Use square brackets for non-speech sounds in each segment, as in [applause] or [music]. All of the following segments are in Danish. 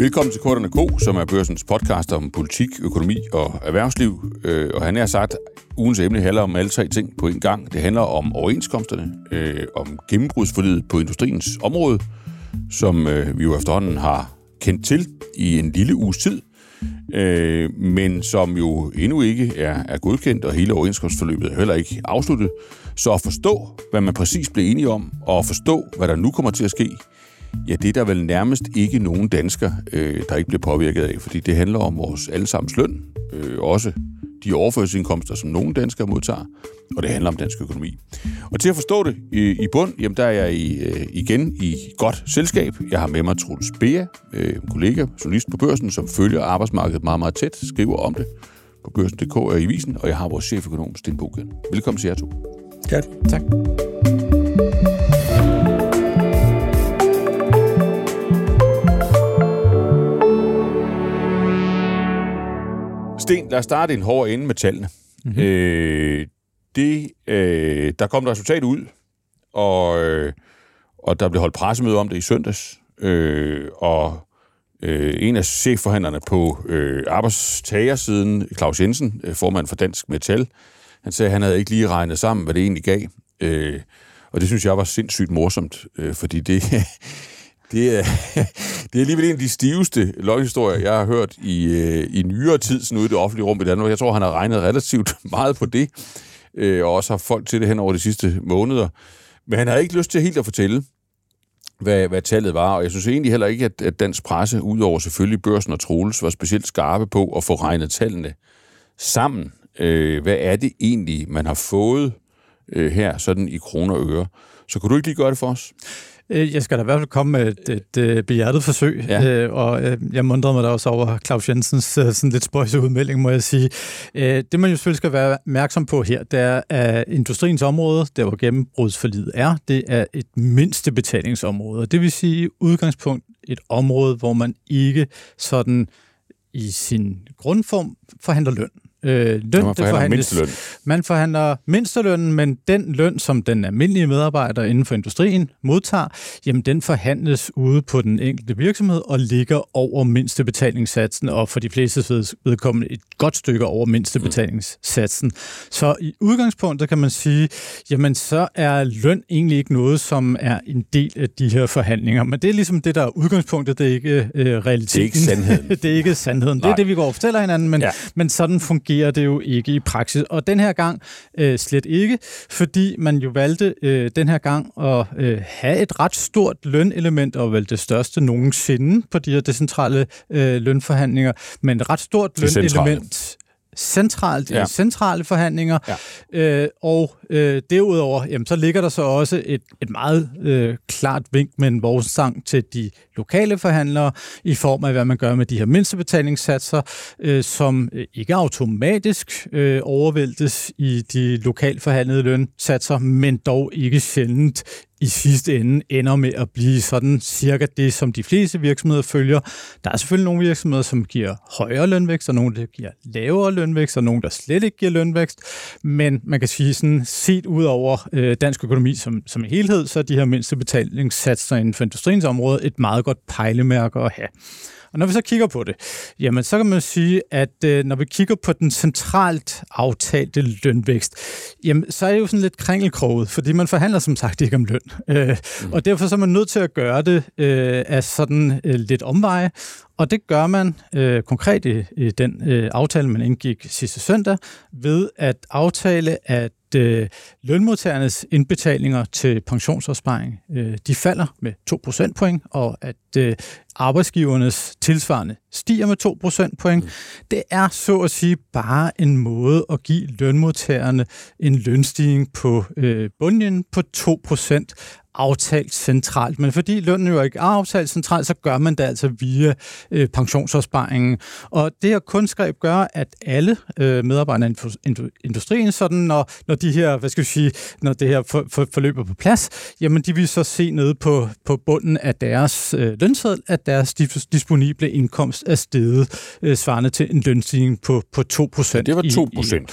Velkommen til Korterne Ko, som er børsens podcast om politik, økonomi og erhvervsliv. Øh, og han har sagt, ugens emne handler om alle tre ting på en gang. Det handler om overenskomsterne, øh, om gennembrudsforlidet på industriens område, som øh, vi jo efterhånden har kendt til i en lille uges tid, øh, men som jo endnu ikke er, er godkendt, og hele overenskomstforløbet er heller ikke afsluttet. Så at forstå, hvad man præcis blev enige om, og at forstå, hvad der nu kommer til at ske, Ja, det er der vel nærmest ikke nogen dansker, øh, der ikke bliver påvirket af, fordi det handler om vores allesammens løn, øh, også de overførselsindkomster, som nogle danskere modtager, og det handler om dansk økonomi. Og til at forstå det i, i bund, jamen der er jeg i, øh, igen i godt selskab. Jeg har med mig Truls Bea, øh, kollega, journalist på børsen, som følger arbejdsmarkedet meget, meget tæt, skriver om det på børsen.dk og i Visen, og jeg har vores cheføkonom, Sten Bogen. Velkommen til jer to. Ja, tak. Sten, lad os starte en hård ende med tallene. Mm-hmm. Øh, det, øh, der kom et resultat ud, og, øh, og der blev holdt pressemøde om det i søndags, øh, og øh, en af chefforhandlerne på øh, arbejdstagersiden, Claus Jensen, øh, formand for Dansk Metal, han sagde, at han havde ikke lige regnet sammen, hvad det egentlig gav. Øh, og det synes jeg var sindssygt morsomt, øh, fordi det, [laughs] det er, [laughs] det er alligevel en af de stiveste løghistorier, jeg har hørt i, øh, i nyere tid sådan ude i det offentlige rum i Danmark. Jeg tror, han har regnet relativt [laughs] meget på det, øh, og også har folk til det hen over de sidste måneder. Men han har ikke lyst til helt at fortælle, hvad, hvad tallet var, og jeg synes egentlig heller ikke, at, at dansk presse, udover selvfølgelig børsen og Troels, var specielt skarpe på at få regnet tallene sammen. Øh, hvad er det egentlig, man har fået øh, her, sådan i kroner og øre? Så kunne du ikke lige gøre det for os? Øh, jeg skal da i hvert fald komme med et, et, et behjertet forsøg, ja. øh, og øh, jeg mundrede mig da også over Claus Jensens øh, sådan lidt spøjse udmelding, må jeg sige. Øh, det man jo selvfølgelig skal være opmærksom på her, det er, at industriens område, der hvor gennembrudsforlidet er, det er et mindste betalingsområde. Det vil sige udgangspunkt et område, hvor man ikke sådan i sin grundform forhandler løn. Øh, løn, man forhandler mindsteløn. Man forhandler mindstelønnen, men den løn, som den almindelige medarbejder inden for industrien modtager, jamen den forhandles ude på den enkelte virksomhed og ligger over mindste betalingssatsen, og for de fleste vedkommende et godt stykke over mindste mm. betalingssatsen. Så i udgangspunktet kan man sige, jamen så er løn egentlig ikke noget, som er en del af de her forhandlinger. Men det er ligesom det, der er udgangspunktet, det er ikke øh, realiteten. [laughs] Det er ikke sandheden. det er ikke sandheden. Nej. Det er det, vi går og fortæller hinanden, men, ja. men sådan fungerer fungerer det jo ikke i praksis. Og den her gang øh, slet ikke, fordi man jo valgte øh, den her gang at øh, have et ret stort lønelement, og vel det største nogensinde på de her decentrale øh, lønforhandlinger, men et ret stort lønelement centralt ja. i centrale forhandlinger. Ja. Øh, og øh, derudover, jamen, så ligger der så også et, et meget øh, klart vink med en vognstang til de lokale forhandlere i form af, hvad man gør med de her mindstebetalingssatser, øh, som øh, ikke automatisk øh, overvæltes i de lokalt forhandlede lønsatser, men dog ikke sjældent i sidste ende ender med at blive sådan cirka det, som de fleste virksomheder følger. Der er selvfølgelig nogle virksomheder, som giver højere lønvækst, og nogle, der giver lavere lønvækst, og nogle, der slet ikke giver lønvækst. Men man kan sige sådan, set ud over øh, dansk økonomi som, som helhed, så er de her mindste betalingssatser inden for industriens område et meget godt pejlemærke at have. Og når vi så kigger på det, jamen så kan man sige, at øh, når vi kigger på den centralt aftalte lønvækst, jamen så er det jo sådan lidt kringelkroget, fordi man forhandler som sagt ikke om løn. Øh, mm. Og derfor så er man nødt til at gøre det øh, af sådan øh, lidt omveje, og det gør man øh, konkret i, i den øh, aftale, man indgik sidste søndag, ved at aftale, at øh, lønmodtagernes indbetalinger til pensionsopsparing, øh, de falder med 2 procentpoint, og at øh, arbejdsgivernes tilsvarende stiger med 2 procentpoint. Mm. Det er så at sige bare en måde at give lønmodtagerne en lønstigning på øh, bundjen på 2 procent aftalt centralt. Men fordi lønnen jo ikke er aftalt centralt, så gør man det altså via øh, pensionsopsparingen. Og det her kunstgreb gør, at alle øh, medarbejdere i industrien, sådan når, når de her, hvad skal vi sige, når det her for, for, forløber på plads, jamen de vil så se ned på, på bunden af deres øh, lønseddel, at deres disponible indkomst er steget øh, svarende til en lønstigning på, på 2%. Det var 2%. I, i,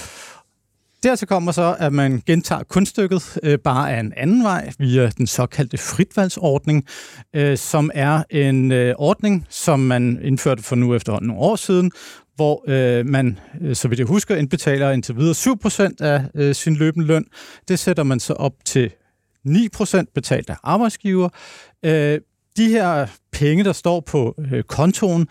Dertil kommer så, at man gentager kunststykket øh, bare af en anden vej via den såkaldte fritvalgsordning, øh, som er en øh, ordning, som man indførte for nu efterhånden nogle år siden, hvor øh, man, øh, så vidt jeg husker, indbetaler indtil videre 7% af øh, sin løbende løn. Det sætter man så op til 9% betalt af arbejdsgiver. Øh, de her penge, der står på øh, kontoen,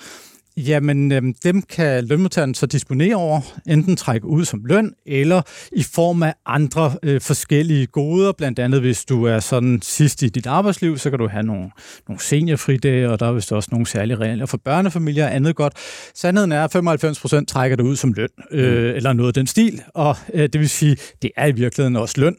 Jamen, øh, dem kan lønmodtageren så disponere over, enten trække ud som løn, eller i form af andre øh, forskellige goder. Blandt andet, hvis du er sådan sidst i dit arbejdsliv, så kan du have nogle, nogle seniorfridage, og der er vist også nogle særlige regler for børnefamilier og andet godt. Sandheden er, at 95 procent trækker det ud som løn, øh, mm. eller noget af den stil, og øh, det vil sige, det er i virkeligheden også løn,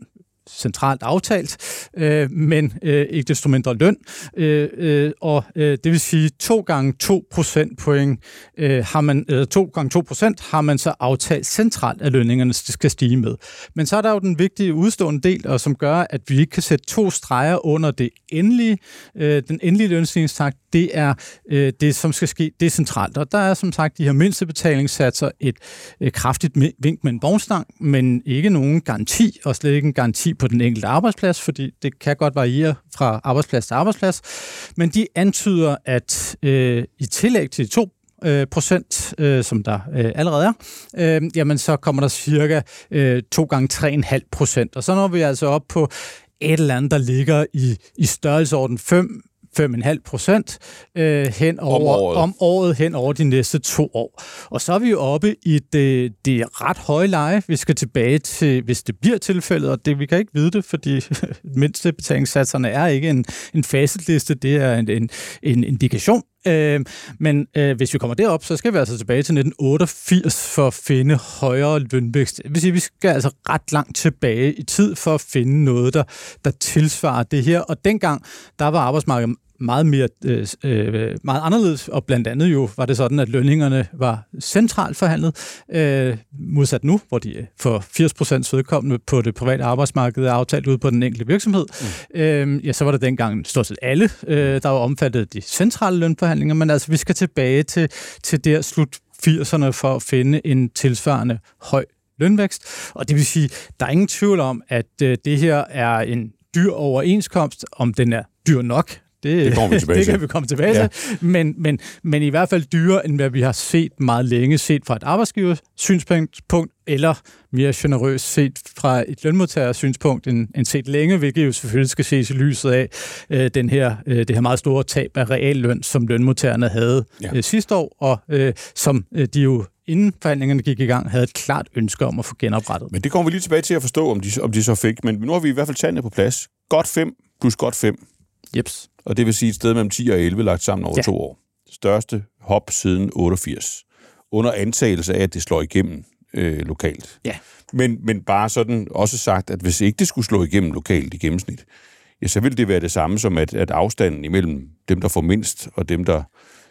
centralt aftalt, øh, men øh, ikke desto mindre løn. Øh, øh, og øh, det vil sige, to gange 2 procentpoint øh, har man, øh, to gange 2 procent har man så aftalt centralt, at lønningerne skal stige med. Men så er der jo den vigtige udstående del, og som gør, at vi ikke kan sætte to streger under det endelige, øh, den endelige lønstigningstakt, det er øh, det, som skal ske decentralt. Og der er som sagt de her mindste betalingssatser et øh, kraftigt vink med en vognstang, men ikke nogen garanti, og slet ikke en garanti på den enkelte arbejdsplads, fordi det kan godt variere fra arbejdsplads til arbejdsplads. Men de antyder, at øh, i tillæg til de to øh, procent, øh, som der øh, allerede er, øh, jamen så kommer der cirka øh, gange 3,5 procent. Og så når vi altså op på et eller andet, der ligger i, i størrelsesorden 5 5,5 procent øh, hen over, om, året. om året hen over de næste to år. Og så er vi jo oppe i det, det ret høje leje, vi skal tilbage til, hvis det bliver tilfældet, og det, vi kan ikke vide det, fordi [laughs] mindste betalingssatserne er ikke en, en facitliste, det er en, en, en indikation. Øh, men øh, hvis vi kommer derop, så skal vi altså tilbage til 1988 for at finde højere lønvækst. Det vil sige, vi skal altså ret langt tilbage i tid for at finde noget, der, der tilsvarer det her. Og dengang, der var arbejdsmarkedet meget mere øh, øh, meget anderledes, og blandt andet jo var det sådan, at lønningerne var centralt forhandlet, øh, modsat nu, hvor de for 80% vedkommende på det private arbejdsmarked er aftalt ud på den enkelte virksomhed. Mm. Øh, ja, så var det dengang stort set alle, øh, der var omfattet de centrale lønforhandlinger, men altså vi skal tilbage til, til der slut 80'erne for at finde en tilsvarende høj lønvækst, og det vil sige, der er ingen tvivl om, at øh, det her er en dyr overenskomst, om den er dyr nok, det, det, kommer vi [laughs] tilbage det kan vi komme tilbage ja. til. Men, men, men i hvert fald dyrere, end hvad vi har set meget længe, set fra et arbejdsgivers synspunkt, eller mere generøst set fra et lønmodtagers synspunkt end, end set længe, hvilket jo selvfølgelig skal ses i lyset af øh, den her, øh, det her meget store tab af realløn, som lønmodtagerne havde ja. øh, sidste år, og øh, som øh, de jo inden forhandlingerne gik i gang, havde et klart ønske om at få genoprettet. Men det kommer vi lige tilbage til at forstå, om de, om de så fik. Men nu har vi i hvert fald tallene på plads. Godt 5 plus godt 5. Jeps og det vil sige et sted mellem 10 og 11 lagt sammen over ja. to år. Største hop siden 88. Under antagelse af, at det slår igennem øh, lokalt. Ja. Men, men bare sådan også sagt, at hvis ikke det skulle slå igennem lokalt i gennemsnit, ja, så vil det være det samme som, at, at afstanden imellem dem, der får mindst, og dem, der,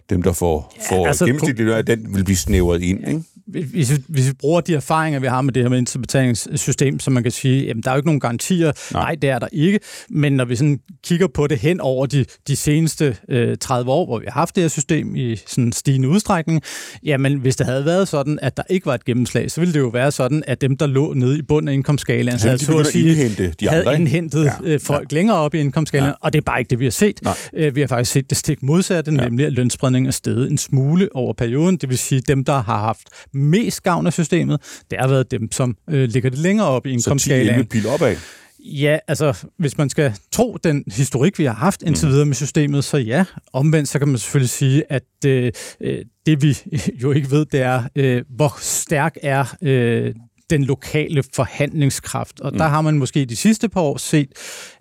dem, der får, ja, får altså, gennemsnitligt, den vil blive snævret ind. Ikke? hvis, vi, hvis vi bruger de erfaringer, vi har med det her med interbetalingssystem, så man kan sige, jamen der er jo ikke nogen garantier. Nej, Nej det er der ikke. Men når vi sådan kigger på det hen over de, de seneste øh, 30 år, hvor vi har haft det her system i sådan stigende udstrækning, jamen hvis det havde været sådan, at der ikke var et gennemslag, så ville det jo være sådan, at dem, der lå nede i bunden af indkomstskalaen, havde, så at sige, indhente de havde andre, indhentet ja, øh, folk ja. længere op i indkomstskalaen, ja. og det er bare ikke det, vi har set. Øh, vi har faktisk set det stik modsatte, ja. nemlig at lønspredningen er steget en smule over perioden. Det vil sige, dem, der har haft mest gavn af systemet, det har været dem, som øh, ligger det længere op i indkomstskalaen. Så 10 pil opad? Ja, altså, hvis man skal tro den historik, vi har haft indtil mm. videre med systemet, så ja. Omvendt, så kan man selvfølgelig sige, at øh, øh det vi [laughs] jo ikke ved, det er, øh, hvor stærk er øh, den lokale forhandlingskraft. Og mm. der har man måske de sidste par år set,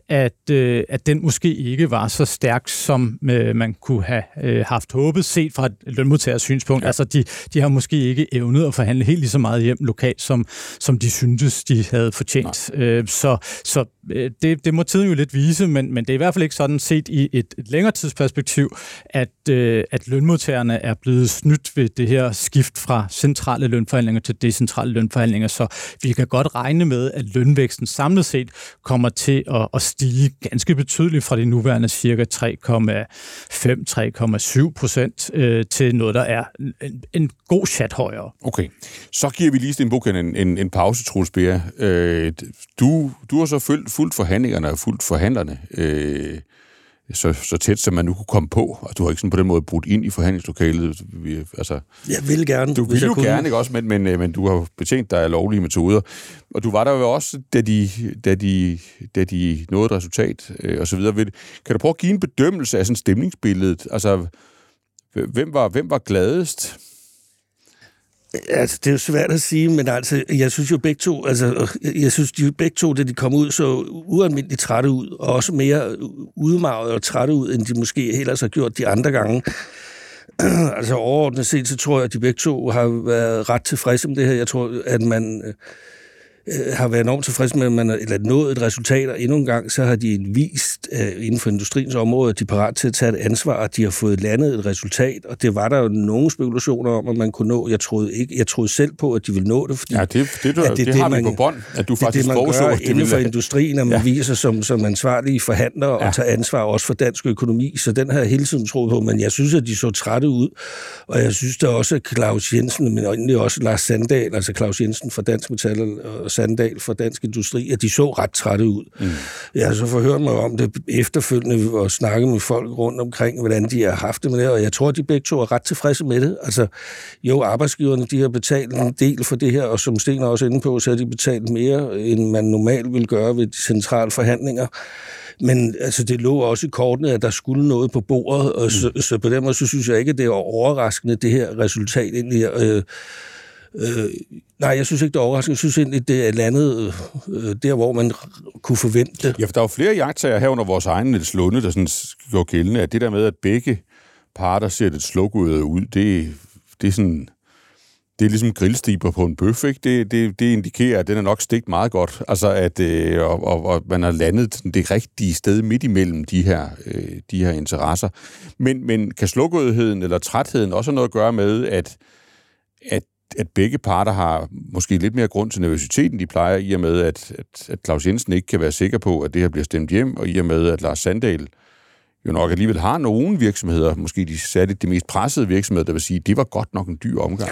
at, øh, at den måske ikke var så stærk, som øh, man kunne have øh, haft håbet, set fra et lønmodtagers synspunkt. Ja. Altså, de, de har måske ikke evnet at forhandle helt lige så meget hjem lokalt, som, som de syntes, de havde fortjent. Øh, så så øh, det, det må tiden jo lidt vise, men, men det er i hvert fald ikke sådan set i et, et længere tidsperspektiv, at, øh, at lønmodtagerne er blevet snydt ved det her skift fra centrale lønforhandlinger til decentrale lønforhandlinger. Så vi kan godt regne med, at lønvæksten samlet set kommer til at, at stige ganske betydeligt fra de nuværende cirka 3,5-3,7 procent øh, til noget, der er en, en god chat højere. Okay, så giver vi lige Sten Bukken en, en, en pause, Troels Øh, du, du har så fulgt, fulgt forhandlingerne og fulgt forhandlerne. Øh, så, så tæt, som man nu kunne komme på. Og du har ikke sådan på den måde brudt ind i forhandlingslokalet. Vi, altså, jeg vil gerne. Du vil jo kunne. gerne, ikke også, men, men, øh, men du har betjent dig af lovlige metoder. Og du var der jo også, da de, da de, da de nåede et resultat, øh, og så videre. Kan du prøve at give en bedømmelse af sådan stemningsbilledet? Altså, hvem var, hvem var gladest? Øh, altså, det er jo svært at sige, men altså, jeg synes jo begge to, altså, øh, jeg synes de begge to, da de kom ud, så ualmindeligt trætte ud, og også mere udmarvet og trætte ud, end de måske ellers har gjort de andre gange. [clears throat] altså overordnet set, så tror jeg, at de begge to har været ret tilfredse med det her. Jeg tror, at man øh, øh, har været enormt tilfreds med, at man har eller nået et resultat, og endnu en gang, så har de vist øh, inden for industriens område, at de er parat til at tage et ansvar, at de har fået landet et resultat, og det var der jo nogle spekulationer om, at man kunne nå. Jeg troede, ikke, jeg troede selv på, at de ville nå det, fordi ja, det, det, du, at det, det, det har man på bånd, at du faktisk det, det, man gør inden for industrien, at man ja. viser som, som ansvarlige forhandlere ja. og tager ansvar også for dansk økonomi, så den har jeg hele tiden troet på, men jeg synes, at de så trætte ud, og jeg synes da også, at Claus Jensen, men egentlig også Lars Sandal, altså Claus Jensen fra Dansk Metal og Sandal for Dansk Industri, at de så ret trætte ud. Mm. Jeg har så forhørt mig om det efterfølgende og snakket med folk rundt omkring, hvordan de har haft det med det, og jeg tror, at de begge to er ret tilfredse med det. Altså, jo, arbejdsgiverne de har betalt en del for det her, og som Sten er også inde på, så har de betalt mere, end man normalt vil gøre ved de centrale forhandlinger. Men altså, det lå også i kortene, at der skulle noget på bordet, og så, mm. så på den måde, så synes jeg ikke, at det er overraskende, det her resultat egentlig. Øh, Øh, nej, jeg synes ikke, det er overraskende. Jeg synes egentlig, det er landet øh, øh der, hvor man kunne forvente det. Ja, for der er jo flere jagttager her under vores egen Niels Lunde, der sådan går gældende, at det der med, at begge parter ser lidt slukket ud, det, det er sådan... Det er ligesom grillstiber på en bøf, ikke? Det, det, det indikerer, at den er nok stegt meget godt. Altså, at øh, og, og, og man har landet det rigtige sted midt imellem de her, øh, de her interesser. Men, men kan slukødheden eller trætheden også have noget at gøre med, at, at at begge parter har måske lidt mere grund til nervøsiteten, de plejer, i og med, at, at, at Claus Jensen ikke kan være sikker på, at det her bliver stemt hjem, og i og med, at Lars Sandal jo nok alligevel har nogle virksomheder, måske de særligt de mest pressede virksomheder, der vil sige, at det var godt nok en dyr omgang.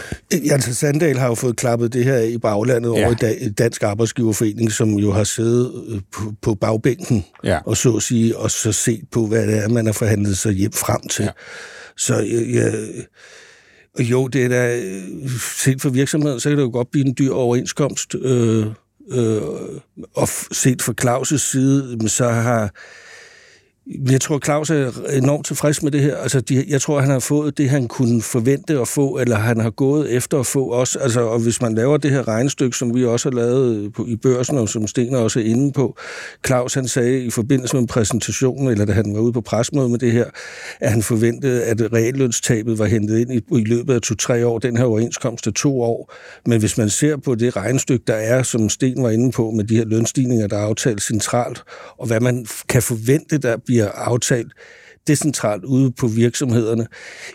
Altså Sandal har jo fået klappet det her i baglandet ja. over i Dansk Arbejdsgiverforening, som jo har siddet øh, på, på bagbænken, ja. og så at sige, og så set på, hvad det er, man har forhandlet sig hjem frem til. Ja. Så jeg, jeg jo, det er da, øh, set for virksomheden, så kan det jo godt blive en dyr overenskomst. Øh, øh, og set fra Claus' side, så har jeg tror, Claus er enormt tilfreds med det her. Altså, de, jeg tror, han har fået det, han kunne forvente at få, eller han har gået efter at få også. Altså, og hvis man laver det her regnestykke, som vi også har lavet på, i børsen, og som Sten også er inde på, Claus han sagde i forbindelse med en præsentation, eller da han var ude på presmøde med det her, at han forventede, at reallønstabet var hentet ind i, i løbet af to-tre år, den her overenskomst er to år. Men hvis man ser på det regnestykke, der er, som Sten var inde på, med de her lønstigninger, der er aftalt centralt, og hvad man kan forvente, der bliver bliver aftalt decentralt ude på virksomhederne,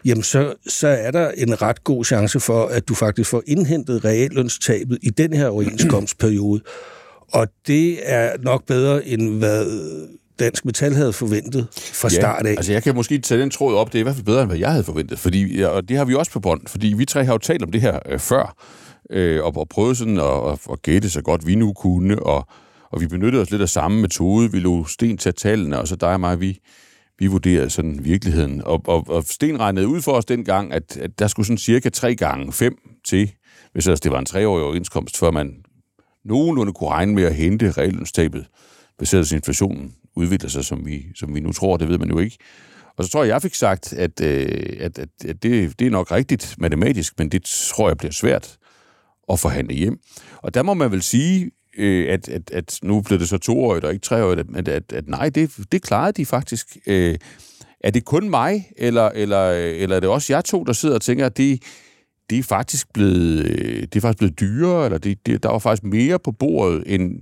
jamen så, så er der en ret god chance for, at du faktisk får indhentet reallønstabet i den her overenskomstperiode. Og det er nok bedre, end hvad Dansk Metal havde forventet fra ja, start af. altså jeg kan måske tage den tråd op, det er i hvert fald bedre, end hvad jeg havde forventet, fordi, og det har vi også på bånd, fordi vi tre har jo talt om det her øh, før, øh, og, og prøvet sådan at, at, at gætte så godt vi nu kunne, og og vi benyttede os lidt af samme metode. Vi lå Sten tage tallene, og så dig og mig, vi, vi vurderede sådan virkeligheden. Og, og, og Sten regnede ud for os dengang, at, at der skulle sådan cirka tre gange fem til, hvis altså det var en treårig overenskomst, før man nogenlunde kunne regne med at hente reallønstabet, baseret på inflationen udvikler sig, som vi, som vi nu tror, det ved man jo ikke. Og så tror jeg, jeg fik sagt, at, øh, at, at, at det, det er nok rigtigt matematisk, men det tror jeg bliver svært at forhandle hjem. Og der må man vel sige, øh, at, at, at nu blev det så toårigt og ikke treårigt, at, at, at nej, det, det klarede de faktisk. Øh, er det kun mig, eller, eller, eller er det også jeg to, der sidder og tænker, at det, det er faktisk blevet, øh, det er faktisk blevet dyrere, eller det, det, der var faktisk mere på bordet, end,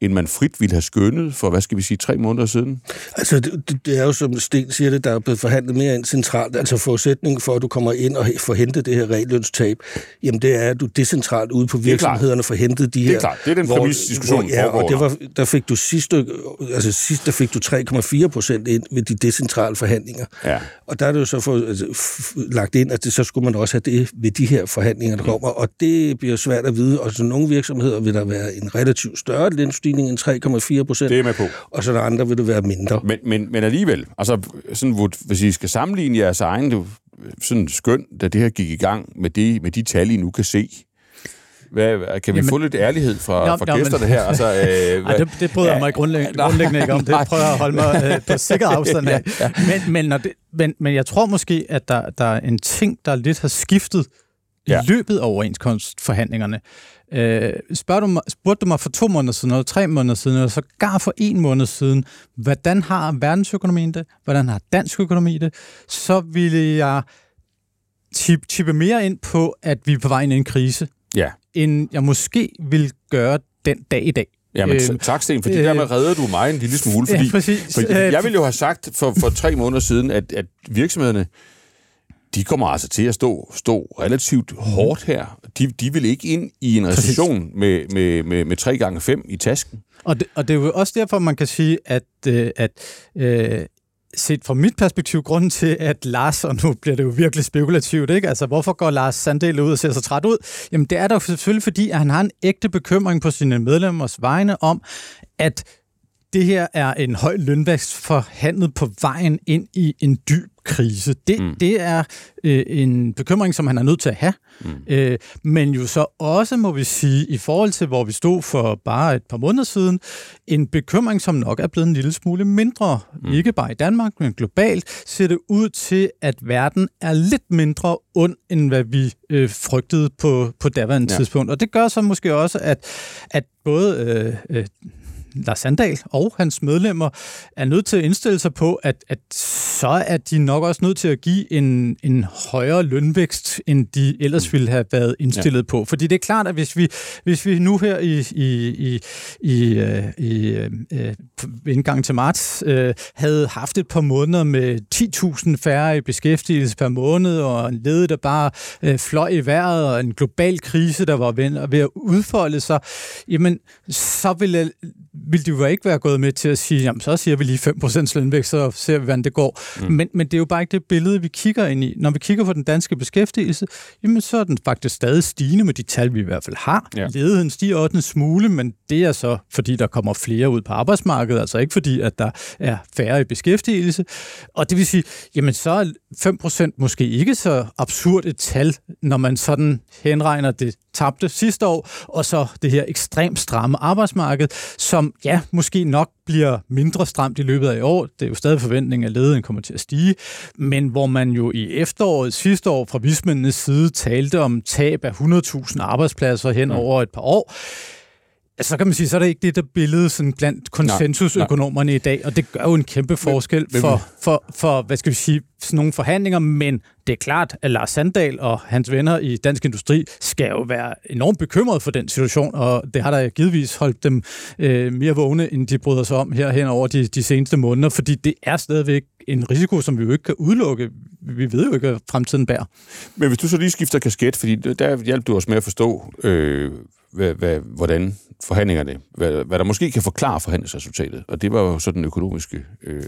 end man frit ville have skønnet for, hvad skal vi sige, tre måneder siden? Altså, det, det er jo, som Sten siger det, der er blevet forhandlet mere ind centralt. Altså, forudsætningen for, at du kommer ind og får hentet det her reglønstab, jamen det er, at du decentralt ude på virksomhederne får hentet de her... Det er klart, det er den præmis, diskussionen Ja, og det var, der fik du sidste, altså sidst, der fik du 3,4 procent ind ved de decentrale forhandlinger. Ja. Og der er det jo så for, altså, lagt ind, at det, så skulle man også have det ved de her forhandlinger, der mm. kommer, og det bliver svært at vide, og så nogle virksomheder vil der være en relativt større lønstigning end 3,4 procent. Det er med på. Og så der andre vil det være mindre. Men, men, men alligevel, altså, sådan, hvis I skal sammenligne jeres egen du, sådan skøn, da det her gik i gang med de, med de tal, I nu kan se, hvad, kan vi Jamen, få lidt ærlighed fra, jo, fra gæsterne men, her? Altså, øh, [laughs] Ej, det, det bryder jeg mig grundlæggende, [laughs] grundlæggende ikke om. Det prøver jeg at holde mig øh, på sikker [laughs] afstand af. ja, ja. Men, men, når det, men, men jeg tror måske, at der, der er en ting, der lidt har skiftet ja. i løbet af overenskomstforhandlingerne. Øh, spørger du mig, spurgte du mig for to måneder siden, eller tre måneder siden, eller så gar for en måned siden, hvordan har verdensøkonomien det? Hvordan har dansk økonomi det? Så ville jeg tippe mere ind på, at vi er på vej ind i en krise, ja. end jeg måske vil gøre den dag i dag. Jamen, øh, tak, Sten, fordi øh, dermed redder du mig en lille smule. [laughs] Fordi, ja, præcis. fordi jeg ville jo have sagt for, for tre måneder siden, at, at virksomhederne de kommer altså til at stå, stå relativt hårdt her. De, de vil ikke ind i en recession med, med, med, med 3 gange 5 i tasken. Og det, og det er jo også derfor, man kan sige, at, øh, at øh, set fra mit perspektiv, grunden til, at Lars, og nu bliver det jo virkelig spekulativt, ikke? Altså, hvorfor går Lars Sandel ud og ser så træt ud? Jamen, det er der selvfølgelig, fordi at han har en ægte bekymring på sine medlemmers vegne om, at det her er en høj lønvækst forhandlet på vejen ind i en dyb krise. Det, mm. det er øh, en bekymring, som han er nødt til at have. Mm. Øh, men jo så også, må vi sige, i forhold til, hvor vi stod for bare et par måneder siden, en bekymring, som nok er blevet en lille smule mindre. Mm. Ikke bare i Danmark, men globalt ser det ud til, at verden er lidt mindre ond, end hvad vi øh, frygtede på, på daværende ja. tidspunkt. Og det gør så måske også, at, at både øh, øh, Lars Sandal og hans medlemmer er nødt til at indstille sig på, at, at så er de nok også nødt til at give en, en højere lønvækst, end de ellers mm. ville have været indstillet ja. på. Fordi det er klart, at hvis vi, hvis vi nu her i, i, i, i, øh, i øh, indgang til marts øh, havde haft et par måneder med 10.000 færre i beskæftigelse per måned, og en led, der bare øh, fløj i vejret, og en global krise, der var ved at udfolde sig, jamen, så ville ville de jo ikke være gået med til at sige, jamen så siger vi lige 5% lønvækst, så ser vi, hvordan det går. Mm. Men, men det er jo bare ikke det billede, vi kigger ind i. Når vi kigger på den danske beskæftigelse, jamen så er den faktisk stadig stigende med de tal, vi i hvert fald har. Ja. Ledigheden stiger også en smule, men det er så, fordi der kommer flere ud på arbejdsmarkedet, altså ikke fordi, at der er færre i beskæftigelse. Og det vil sige, jamen så er 5% måske ikke så absurd et tal, når man sådan henregner det tabte sidste år, og så det her ekstremt stramme arbejdsmarked, som ja, måske nok bliver mindre stramt i løbet af i år. Det er jo stadig forventning, at ledigheden kommer til at stige, men hvor man jo i efteråret sidste år fra vismændenes side talte om tab af 100.000 arbejdspladser hen mm. over et par år, Altså, så kan man sige, så er det ikke det der billede sådan blandt konsensusøkonomerne i dag, og det gør jo en kæmpe forskel for, for, for, hvad skal vi sige, sådan nogle forhandlinger, men det er klart, at Lars Sandal og hans venner i Dansk Industri skal jo være enormt bekymrede for den situation, og det har der givetvis holdt dem øh, mere vågne, end de bryder sig om her hen over de, de seneste måneder, fordi det er stadigvæk en risiko, som vi jo ikke kan udelukke. Vi ved jo ikke, hvad fremtiden bærer. Men hvis du så lige skifter kasket, fordi der hjalp du os med at forstå, øh, hvad, hvad, hvordan forhandlingerne, hvad, hvad der måske kan forklare forhandlingsresultatet. Og det var jo så den økonomiske øh,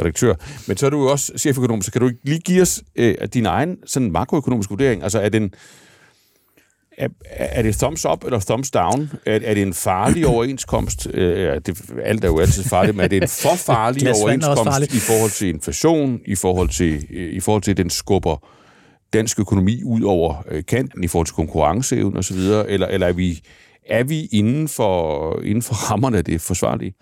redaktør. Men så er du jo også cheføkonom, så kan du lige give os øh, din egen sådan makroøkonomiske vurdering? Altså er den... Er, er det thumbs up eller thumbs down? Er, er det en farlig [clears throat] overenskomst? Øh, det, alt er jo altid farligt, men er det en for [laughs] farlig overenskomst i forhold til inflation, i forhold til, øh, i forhold til den skubber dansk økonomi ud over øh, kanten i forhold til konkurrenceevne osv., eller, eller er vi, er vi inden for, inden for rammerne af det forsvarlige?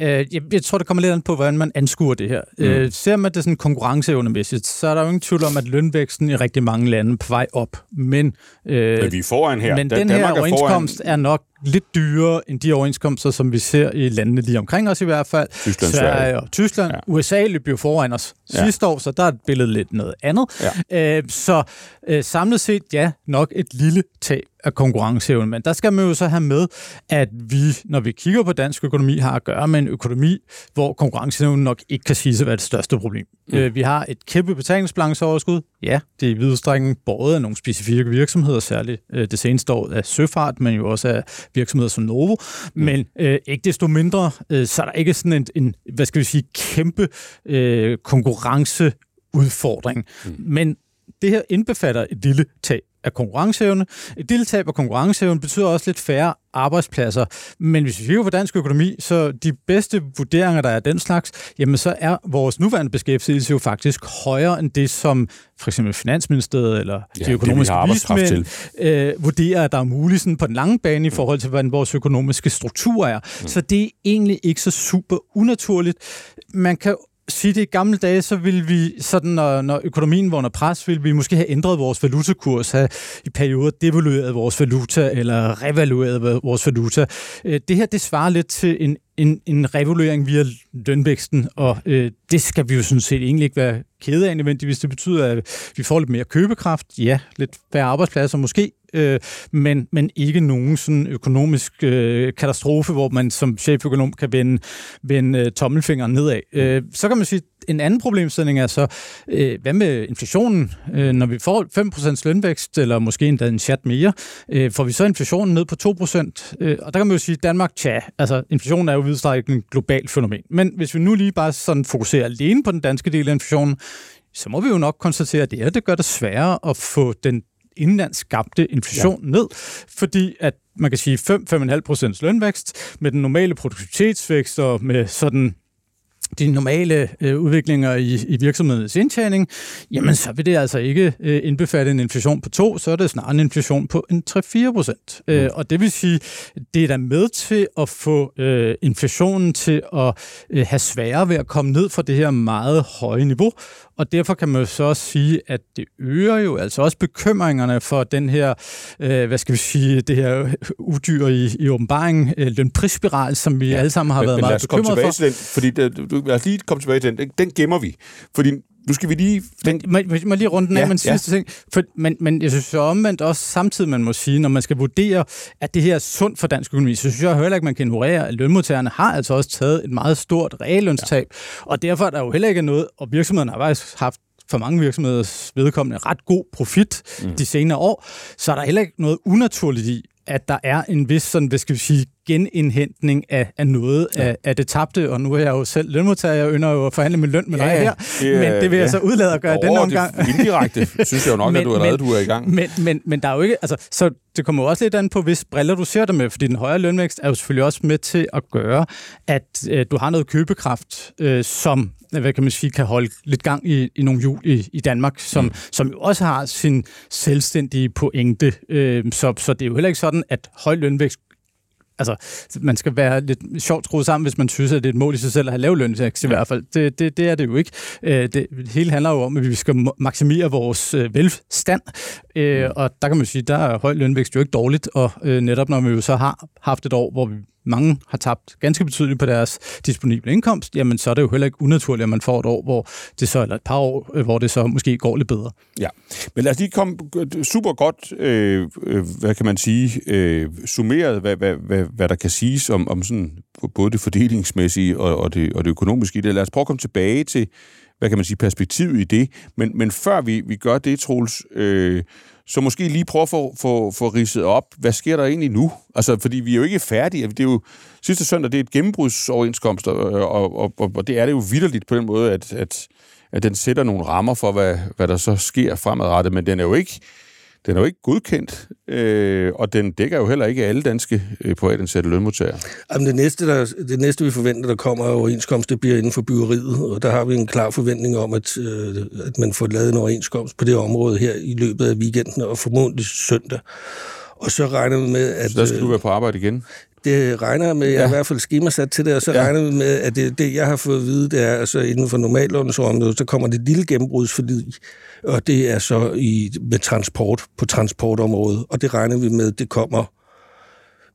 Øh, jeg, jeg tror, det kommer lidt an på, hvordan man anskuer det her. Mm. Øh, ser man det sådan konkurrenceevnemæssigt, så er der jo ingen tvivl om, at lønvæksten i rigtig mange lande er på vej op. Men, øh, men vi er foran her. Men da, den Danmark her overenskomst er, er nok lidt dyrere end de overenskomster, som vi ser i landene lige omkring os i hvert fald. Tyskland, Sverige, og Tyskland. Ja. USA løb jo foran os ja. sidste år, så der er billedet lidt noget andet. Ja. Øh, så øh, samlet set, ja, nok et lille tab af konkurrenceevnen. Men der skal man jo så have med, at vi, når vi kigger på dansk økonomi, har at gøre med en økonomi, hvor konkurrenceevnen nok ikke kan sige sig være det største problem. Mm. Øh, vi har et kæmpe betalingsbalanceoverskud. Ja, det er i både af nogle specifikke virksomheder, særligt øh, det seneste år af søfart, men jo også af virksomheder som Novo. Mm. Men øh, ikke desto mindre, øh, så er der ikke sådan en, en hvad skal vi sige, kæmpe øh, konkurrenceudfordring. Mm. Men det her indbefatter et lille tab af konkurrenceevne. Et lille tab af konkurrenceevne betyder også lidt færre arbejdspladser. Men hvis vi kigger på dansk økonomi, så de bedste vurderinger, der er den slags, jamen så er vores nuværende beskæftigelse jo faktisk højere end det, som for eksempel Finansministeriet eller ja, de økonomiske vismænd øh, vurderer, at der er muligt sådan på den lange bane i forhold til, hvordan vores økonomiske struktur er. Mm. Så det er egentlig ikke så super unaturligt. Man kan sige det i gamle dage, så ville vi, sådan, når, når økonomien var under pres, ville vi måske have ændret vores valutakurs, have i perioder devalueret vores valuta, eller revalueret vores valuta. Øh, det her, det svarer lidt til en, en, en revaluering via lønvæksten, og øh, det skal vi jo sådan set egentlig ikke være kede af nødvendigvis. Det betyder, at vi får lidt mere købekraft, ja, lidt færre arbejdspladser måske, øh, men, men ikke nogen sådan økonomisk øh, katastrofe, hvor man som cheføkonom kan vende, vende øh, tommelfingeren nedad. Øh, så kan man sige, en anden problemstilling er så, øh, hvad med inflationen? Øh, når vi får 5% lønvækst, eller måske endda en chat mere, øh, får vi så inflationen ned på 2%? Øh, og der kan man jo sige, at Danmark, tja, altså inflationen er jo vidstrækket en global fænomen. Men hvis vi nu lige bare sådan fokuserer alene på den danske del af inflationen, så må vi jo nok konstatere, at det her det gør det sværere at få den indlands skabte inflation ja. ned, fordi at man kan sige 5-5,5 procents lønvækst med den normale produktivitetsvækst og med sådan de normale øh, udviklinger i, i virksomhedens indtjening, jamen så vil det altså ikke øh, indbefatte en inflation på 2, så er det snarere en inflation på en 3-4 procent. Øh, mm. Øh, og det vil sige, det er da med til at få øh, inflationen til at øh, have sværere ved at komme ned fra det her meget høje niveau, og derfor kan man jo så også sige, at det øger jo altså også bekymringerne for den her, øh, hvad skal vi sige, det her udyr i, i åbenbaringen, øh, lønprisspiral, som vi ja, alle sammen har men, været men meget bekymrede for. Til den, fordi det, du, lad os lige komme tilbage til den. Den, den gemmer vi. Fordi nu skal vi lige... Den... Må, må, må lige runde den af ja, med en sidste ja. ting. For, men, men jeg synes så omvendt også samtidig, man må sige, når man skal vurdere, at det her er sundt for dansk økonomi, så synes jeg heller ikke, man kan ignorere, at lønmodtagerne har altså også taget et meget stort reallønstab. Ja. Og derfor er der jo heller ikke noget, og virksomhederne har faktisk haft for mange virksomheders vedkommende ret god profit mm. de senere år, så er der heller ikke noget unaturligt i, at der er en vis sådan, hvad skal vi sige, genindhentning af, af noget ja. af, af det tabte, og nu er jeg jo selv lønmodtager, jeg ønsker jo at forhandle med løn med ja, dig her, det, men det vil jeg ja. så udlade at gøre den omgang. Det indirekte synes jeg jo nok, [laughs] men, at du allerede men, du er i gang. Men, men, men der er jo ikke, altså, så det kommer jo også lidt an på, hvis briller du ser det med, fordi den højere lønvækst er jo selvfølgelig også med til at gøre, at øh, du har noget købekraft, øh, som hvad kan man sige, kan holde lidt gang i, i nogle jul i, i Danmark, som, mm. som jo også har sin selvstændige pointe. Øh, så, så det er jo heller ikke sådan, at høj lønvækst altså, man skal være lidt sjovt skruet sammen, hvis man synes, at det er et mål i sig selv at have lav lønvækst i hvert fald. Det, det, det er det jo ikke. Øh, det hele handler jo om, at vi skal maksimere vores øh, velstand, øh, mm. og der kan man sige, der er høj lønvækst jo ikke dårligt, og netop når vi jo så har haft et år, hvor vi mange har tabt ganske betydeligt på deres disponible indkomst, jamen så er det jo heller ikke unaturligt, at man får et år, hvor det så, eller et par år, øh, hvor det så måske går lidt bedre. Ja, men lad os lige komme øh, super godt, øh, øh, hvad kan man sige, øh, summeret, hvad, hvad, hvad, hvad der kan siges om, om sådan, både det fordelingsmæssige og, og, det, og det økonomiske i det. Lad os prøve at komme tilbage til, hvad kan man sige, perspektivet i det. Men, men før vi, vi gør det, Troels, øh, måske lige prøve at få, få, få ridset op, hvad sker der egentlig nu? Altså, fordi vi er jo ikke færdige. Det er jo, sidste søndag, det er et gennembrudsoverenskomst, og, og, og, og det er det jo vidderligt på den måde, at, at, at den sætter nogle rammer for, hvad, hvad der så sker fremadrettet, men den er jo ikke, den er jo ikke godkendt, øh, og den dækker jo heller ikke alle danske øh, privatansatte lønmodtagere. Jamen det, næste, der, det næste, vi forventer, der kommer af overenskomst, det bliver inden for byggeriet, og der har vi en klar forventning om, at, øh, at man får lavet en overenskomst på det område her i løbet af weekenden, og formodentlig søndag. Og så regner vi med, at... Så der skal du øh, være på arbejde igen? Det regner jeg med, jeg ja. er i hvert fald skemasat til det, og så ja. regner vi med, at det, det, jeg har fået at vide, det er, altså inden for normallånsområdet, så kommer det et lille gennembrudsforlid, og det er så i, med transport, på transportområdet, og det regner vi med, det kommer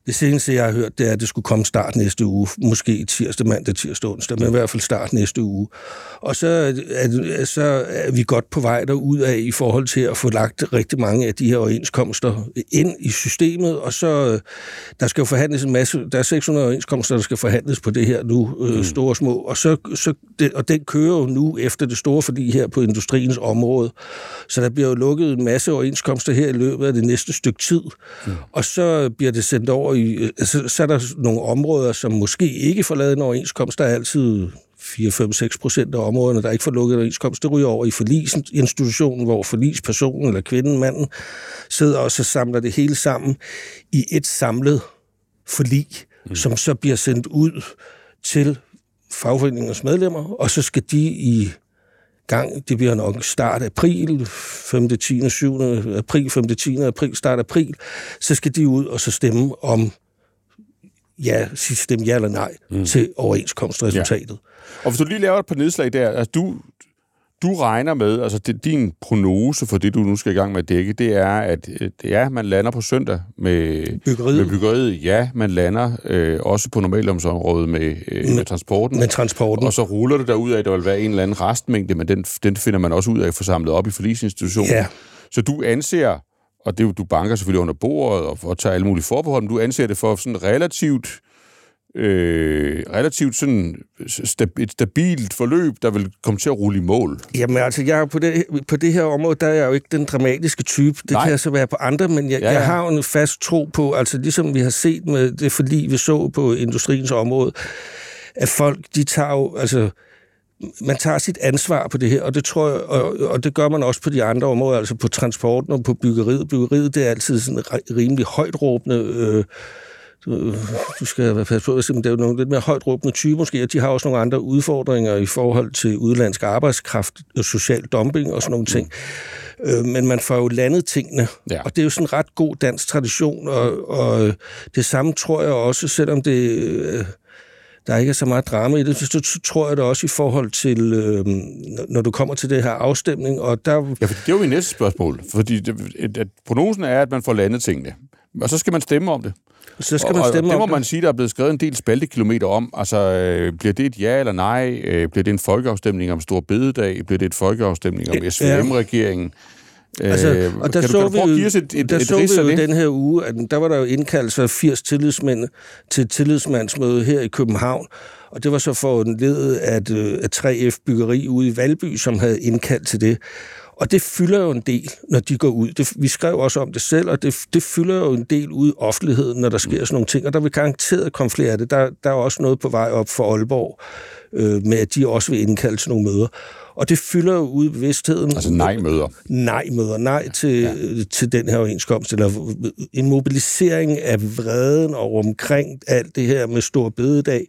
Det seneste, jeg har hørt, det er, at det skulle komme start næste uge. Måske tirsdag, mandag, tirsdag, onsdag, men i hvert fald start næste uge. Og så er, så er vi godt på vej derud af i forhold til at få lagt rigtig mange af de her overenskomster ind i systemet, og så der skal jo forhandles en masse, der er 600 overenskomster, der skal forhandles på det her nu, øh, mm. store og små, og, så, så det, og den kører jo nu efter det store fordi her på industriens område. Så der bliver jo lukket en masse overenskomster her i løbet af det næste stykke tid, mm. og så bliver det sendt over i, så, så er der nogle områder, som måske ikke får lavet en overenskomst. Der er altid 4-5-6 procent af områderne, der ikke får lukket overenskomst. Det ryger over i forlisinstitutionen, hvor forlispersonen eller kvinden, manden, sidder og så samler det hele sammen i et samlet forlig, mm. som så bliver sendt ud til fagforeningens medlemmer, og så skal de i gang. Det bliver nok start april, 5. 10. 7. april, 5. 10. april, start april. Så skal de ud og så stemme om ja, stemme ja eller nej mm. til overenskomstresultatet. Ja. Og hvis du lige laver et par nedslag der, altså du, du regner med, altså det, din prognose for det, du nu skal i gang med at dække, det er, at ja, man lander på søndag med byggeriet. Med byggeriet. Ja, man lander øh, også på normalomsområdet med, øh, med, med transporten. Med transporten. Og så ruller det derud af, at der vil være en eller anden restmængde, men den, den finder man også ud af at få samlet op i forlisinstitutionen. Ja. Så du anser, og det du banker selvfølgelig under bordet og, og tager alle mulige forbehold, men du anser det for sådan relativt øh, relativt sådan stab- et stabilt forløb, der vil komme til at rulle i mål? Jamen altså, jeg er på, det, på det her område, der er jeg jo ikke den dramatiske type. Det Nej. kan jeg så være på andre, men jeg, ja, ja. jeg har jo en fast tro på, altså ligesom vi har set med det fordi vi så på industriens område, at folk, de tager jo, altså, man tager sit ansvar på det her, og det tror jeg, og, og det gør man også på de andre områder, altså på transporten og på byggeriet. Byggeriet, det er altid sådan rimelig højt råbende øh, du, du skal være passe på, at det er jo nogle lidt mere højt råbende typer måske, og de har også nogle andre udfordringer i forhold til udlandsk arbejdskraft, og social dumping og sådan nogle ting. Øh, men man får jo landet tingene, ja. og det er jo sådan en ret god dansk tradition, og, og det samme tror jeg også, selvom det... Øh, der ikke er så meget drama i det, så tror jeg det også i forhold til, øh, når du kommer til det her afstemning, og der... Ja, for det er jo i næste spørgsmål, fordi det, at prognosen er, at man får landet tingene, og så skal man stemme om det. Så skal man stemme og det må man sige, der er blevet skrevet en del spaltekilometer om. Altså, øh, bliver det et ja eller nej? Øh, bliver det en folkeafstemning om Stor Bededag? Bliver det et folkeafstemning om SVM-regeringen? Altså, øh, og der kan så du, kan du vi jo, et, et, der et, så vi jo den her uge, at der var der jo indkaldt sig 80 tillidsmænd til et tillidsmandsmøde her i København, og det var så for en led af, øh, af 3F Byggeri ude i Valby, som havde indkaldt til det. Og det fylder jo en del, når de går ud. Det, vi skrev også om det selv, og det, det fylder jo en del ud i offentligheden, når der sker sådan nogle ting. Og der vil garanteret komme flere af det. Der, der er også noget på vej op for Aalborg, øh, med at de også vil indkalde til nogle møder. Og det fylder jo ud i bevidstheden. Altså nej-møder. Nej-møder. Nej til, ja. til den her overenskomst. Eller en mobilisering af vreden over omkring alt det her med stor bededag.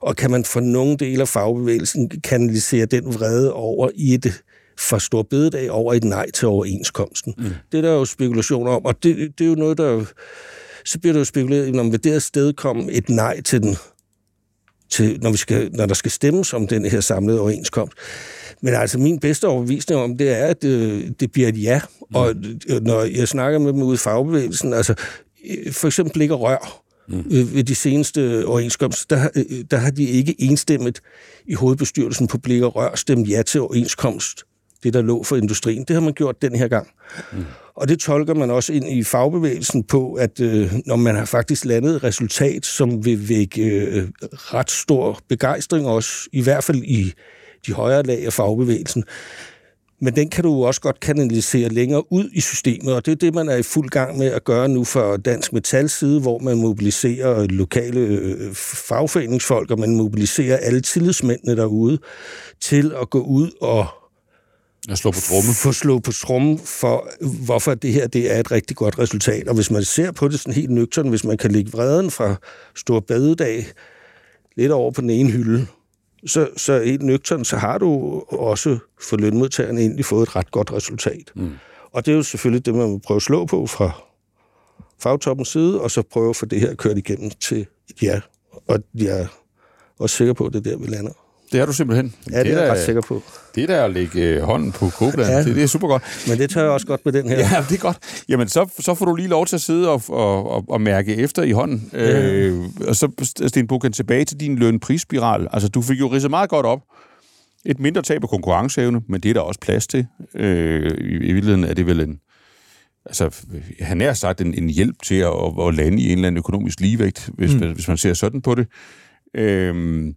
Og kan man for nogle dele af fagbevægelsen kanalisere den vrede over i et fra stor bededag over et nej til overenskomsten. Mm. Det er der jo spekulationer om, og det, det er jo noget, der... Så bliver der jo spekuleret, om ved det sted kom et nej til den, til, når, vi skal, når der skal stemmes om den her samlede overenskomst. Men altså, min bedste overbevisning om det er, at det, øh, det bliver et ja. Mm. Og øh, når jeg snakker med dem ude i fagbevægelsen, altså øh, for eksempel og Rør, mm. ved de seneste overenskomster, der, der har de ikke enstemmigt i hovedbestyrelsen på Blik og Rør stemt ja til overenskomst det, der lå for industrien. Det har man gjort den her gang. Mm. Og det tolker man også ind i fagbevægelsen på, at øh, når man har faktisk landet et resultat, som vil vække øh, ret stor begejstring også, i hvert fald i de højere lag af fagbevægelsen, men den kan du også godt kanalisere længere ud i systemet, og det er det, man er i fuld gang med at gøre nu fra Dansk Metals side, hvor man mobiliserer lokale øh, fagforeningsfolk, og man mobiliserer alle tillidsmændene derude til at gå ud og at slå på tromme. Få slå på tromme for, hvorfor det her det er et rigtig godt resultat. Og hvis man ser på det sådan helt nøgtern, hvis man kan lægge vreden fra Stor Badedag lidt over på den ene hylde, så, så helt nøgtern, så har du også for lønmodtagerne egentlig fået et ret godt resultat. Mm. Og det er jo selvfølgelig det, man må prøve at slå på fra fagtoppens side, og så prøve at få det her kørt igennem til et ja. Og jeg er også sikker på, at det er der, vi lander. Det er du simpelthen. Ja, det, det er jeg ret sikker på. Det er der at lægge øh, hånden på kogepladen. Ja. Det, det er super godt. Men det tør jeg også godt med den her. Ja, det er godt. Jamen, så, så får du lige lov til at sidde og, og, og, og mærke efter i hånden. Ja. Øh, og så, Sten Bukken, tilbage til din løn-prisspiral. Altså, du fik jo ridset meget godt op. Et mindre tab af konkurrenceevne, men det er der også plads til. Øh, i, I virkeligheden er det vel en, altså, han er sagt en, en hjælp til at, at, at lande i en eller anden økonomisk ligevægt, hvis, mm. hvis man ser sådan på det. Øhm,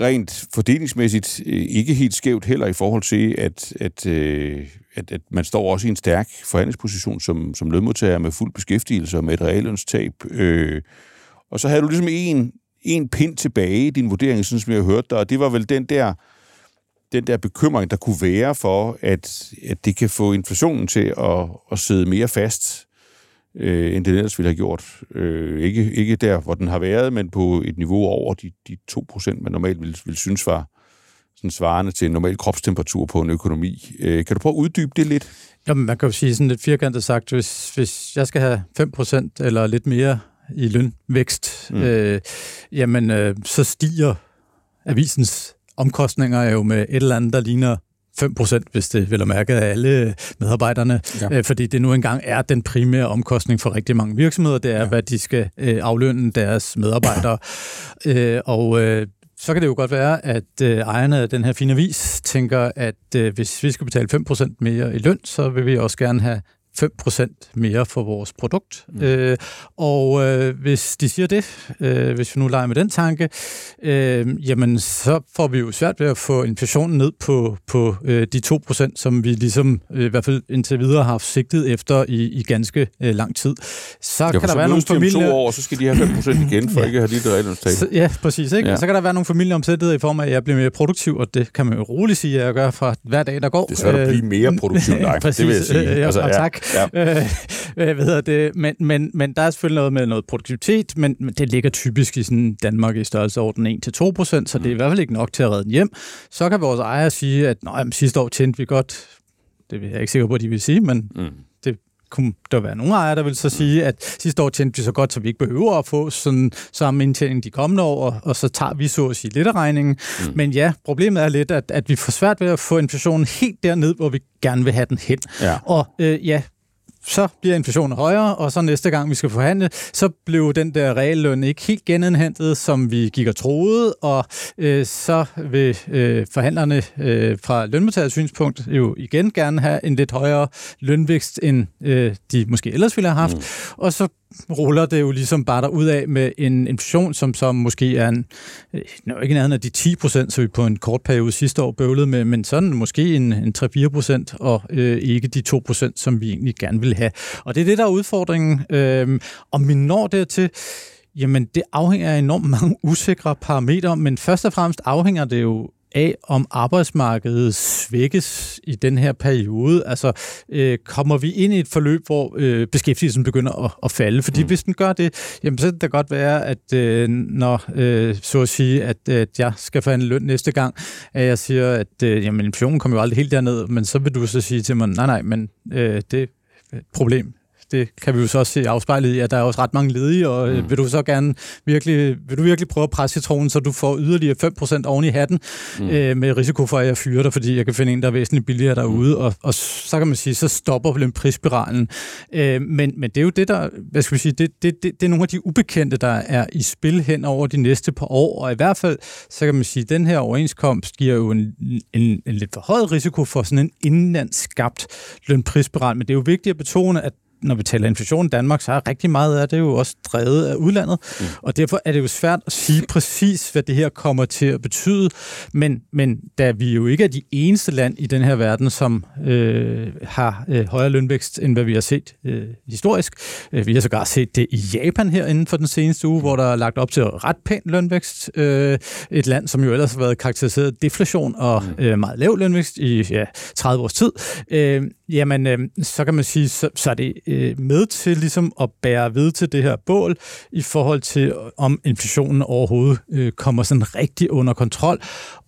rent fordelingsmæssigt øh, ikke helt skævt heller i forhold til, at, at, øh, at, at man står også i en stærk forhandlingsposition som, som lønmodtager med fuld beskæftigelse og med et reallønstab. Øh, og så havde du ligesom en, en pind tilbage i din vurdering, sådan som jeg hørte dig, og det var vel den der den der bekymring, der kunne være for, at, at det kan få inflationen til at, at sidde mere fast, øh, end det ellers ville have gjort. Øh, ikke, ikke der, hvor den har været, men på et niveau over de, de 2%, man normalt ville, ville synes var sådan svarende til en normal kropstemperatur på en økonomi. Øh, kan du prøve at uddybe det lidt? Jamen, man kan jo sige sådan lidt firkantet sagt, hvis, hvis jeg skal have 5% eller lidt mere i lønvækst, mm. øh, jamen, øh, så stiger avisens omkostninger er jo med et eller andet, der ligner 5%, hvis det vil mærke af alle medarbejderne, ja. øh, fordi det nu engang er den primære omkostning for rigtig mange virksomheder, det er, ja. hvad de skal øh, aflønne deres medarbejdere. [laughs] øh, og øh, så kan det jo godt være, at øh, ejerne af den her fine vis tænker, at øh, hvis vi skal betale 5% mere i løn, så vil vi også gerne have 5% mere for vores produkt. Mm. Øh, og øh, hvis de siger det, øh, hvis vi nu leger med den tanke, øh, jamen så får vi jo svært ved at få inflationen ned på, på øh, de 2%, som vi ligesom øh, i hvert fald indtil videre har sigtet efter i, i ganske øh, lang tid. Så ja, kan der være nogle familier... to år, så skal de have 5% igen, for ja. ikke at have lige det Ja, præcis. Ikke? Ja. Så kan der være nogle familieomsættigheder i form af, at jeg bliver mere produktiv, og det kan man jo roligt sige, at jeg gør fra hver dag, der går. Det er svært at blive mere produktiv end dig, [laughs] det vil jeg sige. Øh, altså, ja, tak. Ja. [laughs] Øh, hvad hedder det? Men, men, men der er selvfølgelig noget med noget produktivitet, men, men det ligger typisk i sådan Danmark i størrelseorden 1-2 procent, så det er i hvert fald ikke nok til at redde den hjem. Så kan vores ejere sige, at Nå, jamen, sidste år tjente vi godt, det er jeg ikke sikker på, at de vil sige, men mm kunne der være nogle ejere, der vil så sige, at sidste år tjente vi så godt, så vi ikke behøver at få sådan samme indtjening de kommende år, og så tager vi så at sige lidt af regningen. Mm. Men ja, problemet er lidt, at, at vi får svært ved at få inflationen helt derned, hvor vi gerne vil have den hen. Ja. Og øh, ja, så bliver inflationen højere, og så næste gang vi skal forhandle, så blev den der realløn ikke helt genindhentet, som vi gik og troede, og øh, så vil øh, forhandlerne øh, fra lønmodtagers synspunkt jo igen gerne have en lidt højere lønvækst, end øh, de måske ellers ville have haft, mm. og så ruller det jo ligesom bare ud af med en inflation, som så måske er en, øh, ikke nærheden af de 10 procent, så vi på en kort periode sidste år bøvlede med, men sådan måske en, en 3-4 procent, og øh, ikke de 2 procent, som vi egentlig gerne vil have. Og det er det, der er udfordringen. Øh, om vi når dertil, jamen det afhænger af enormt mange [laughs] usikre parametre, men først og fremmest afhænger det jo af, om arbejdsmarkedet svækkes i den her periode. Altså, øh, kommer vi ind i et forløb, hvor øh, beskæftigelsen begynder at, at falde? Fordi mm. hvis den gør det, jamen, så kan det godt være, at øh, når, øh, så at sige, at, at jeg skal forhandle løn næste gang, at jeg siger, at øh, jamen, inflationen kommer jo aldrig helt derned, men så vil du så sige til mig, nej, nej, men øh, det problem det kan vi jo så også se afspejlet i, at der er også ret mange ledige, og øh, mm. vil du så gerne virkelig, vil du virkelig prøve at presse citronen, så du får yderligere 5% oven i hatten, mm. øh, med risiko for, at jeg fyrer dig, fordi jeg kan finde en, der er væsentligt billigere derude, mm. og, og så kan man sige, så stopper prisspiralen. Øh, men, men det er jo det, der, hvad skal vi sige, det, det, det, det er nogle af de ubekendte, der er i spil hen over de næste par år, og i hvert fald, så kan man sige, at den her overenskomst giver jo en, en, en lidt for høj risiko for sådan en indlandsskabt lønprisspiral, men det er jo vigtigt at betone, at når vi taler inflation i Danmark, så er rigtig meget af det jo også drevet af udlandet, mm. og derfor er det jo svært at sige præcis, hvad det her kommer til at betyde, men, men da vi jo ikke er de eneste land i den her verden, som øh, har øh, højere lønvækst, end hvad vi har set øh, historisk. Øh, vi har sågar set det i Japan her inden for den seneste uge, hvor der er lagt op til ret pæn lønvækst. Øh, et land, som jo ellers har været karakteriseret deflation og mm. øh, meget lav lønvækst i ja, 30 års tid. Øh, Jamen, øh, så kan man sige, så, så er det øh, med til ligesom at bære ved til det her bål i forhold til, om inflationen overhovedet øh, kommer sådan rigtig under kontrol.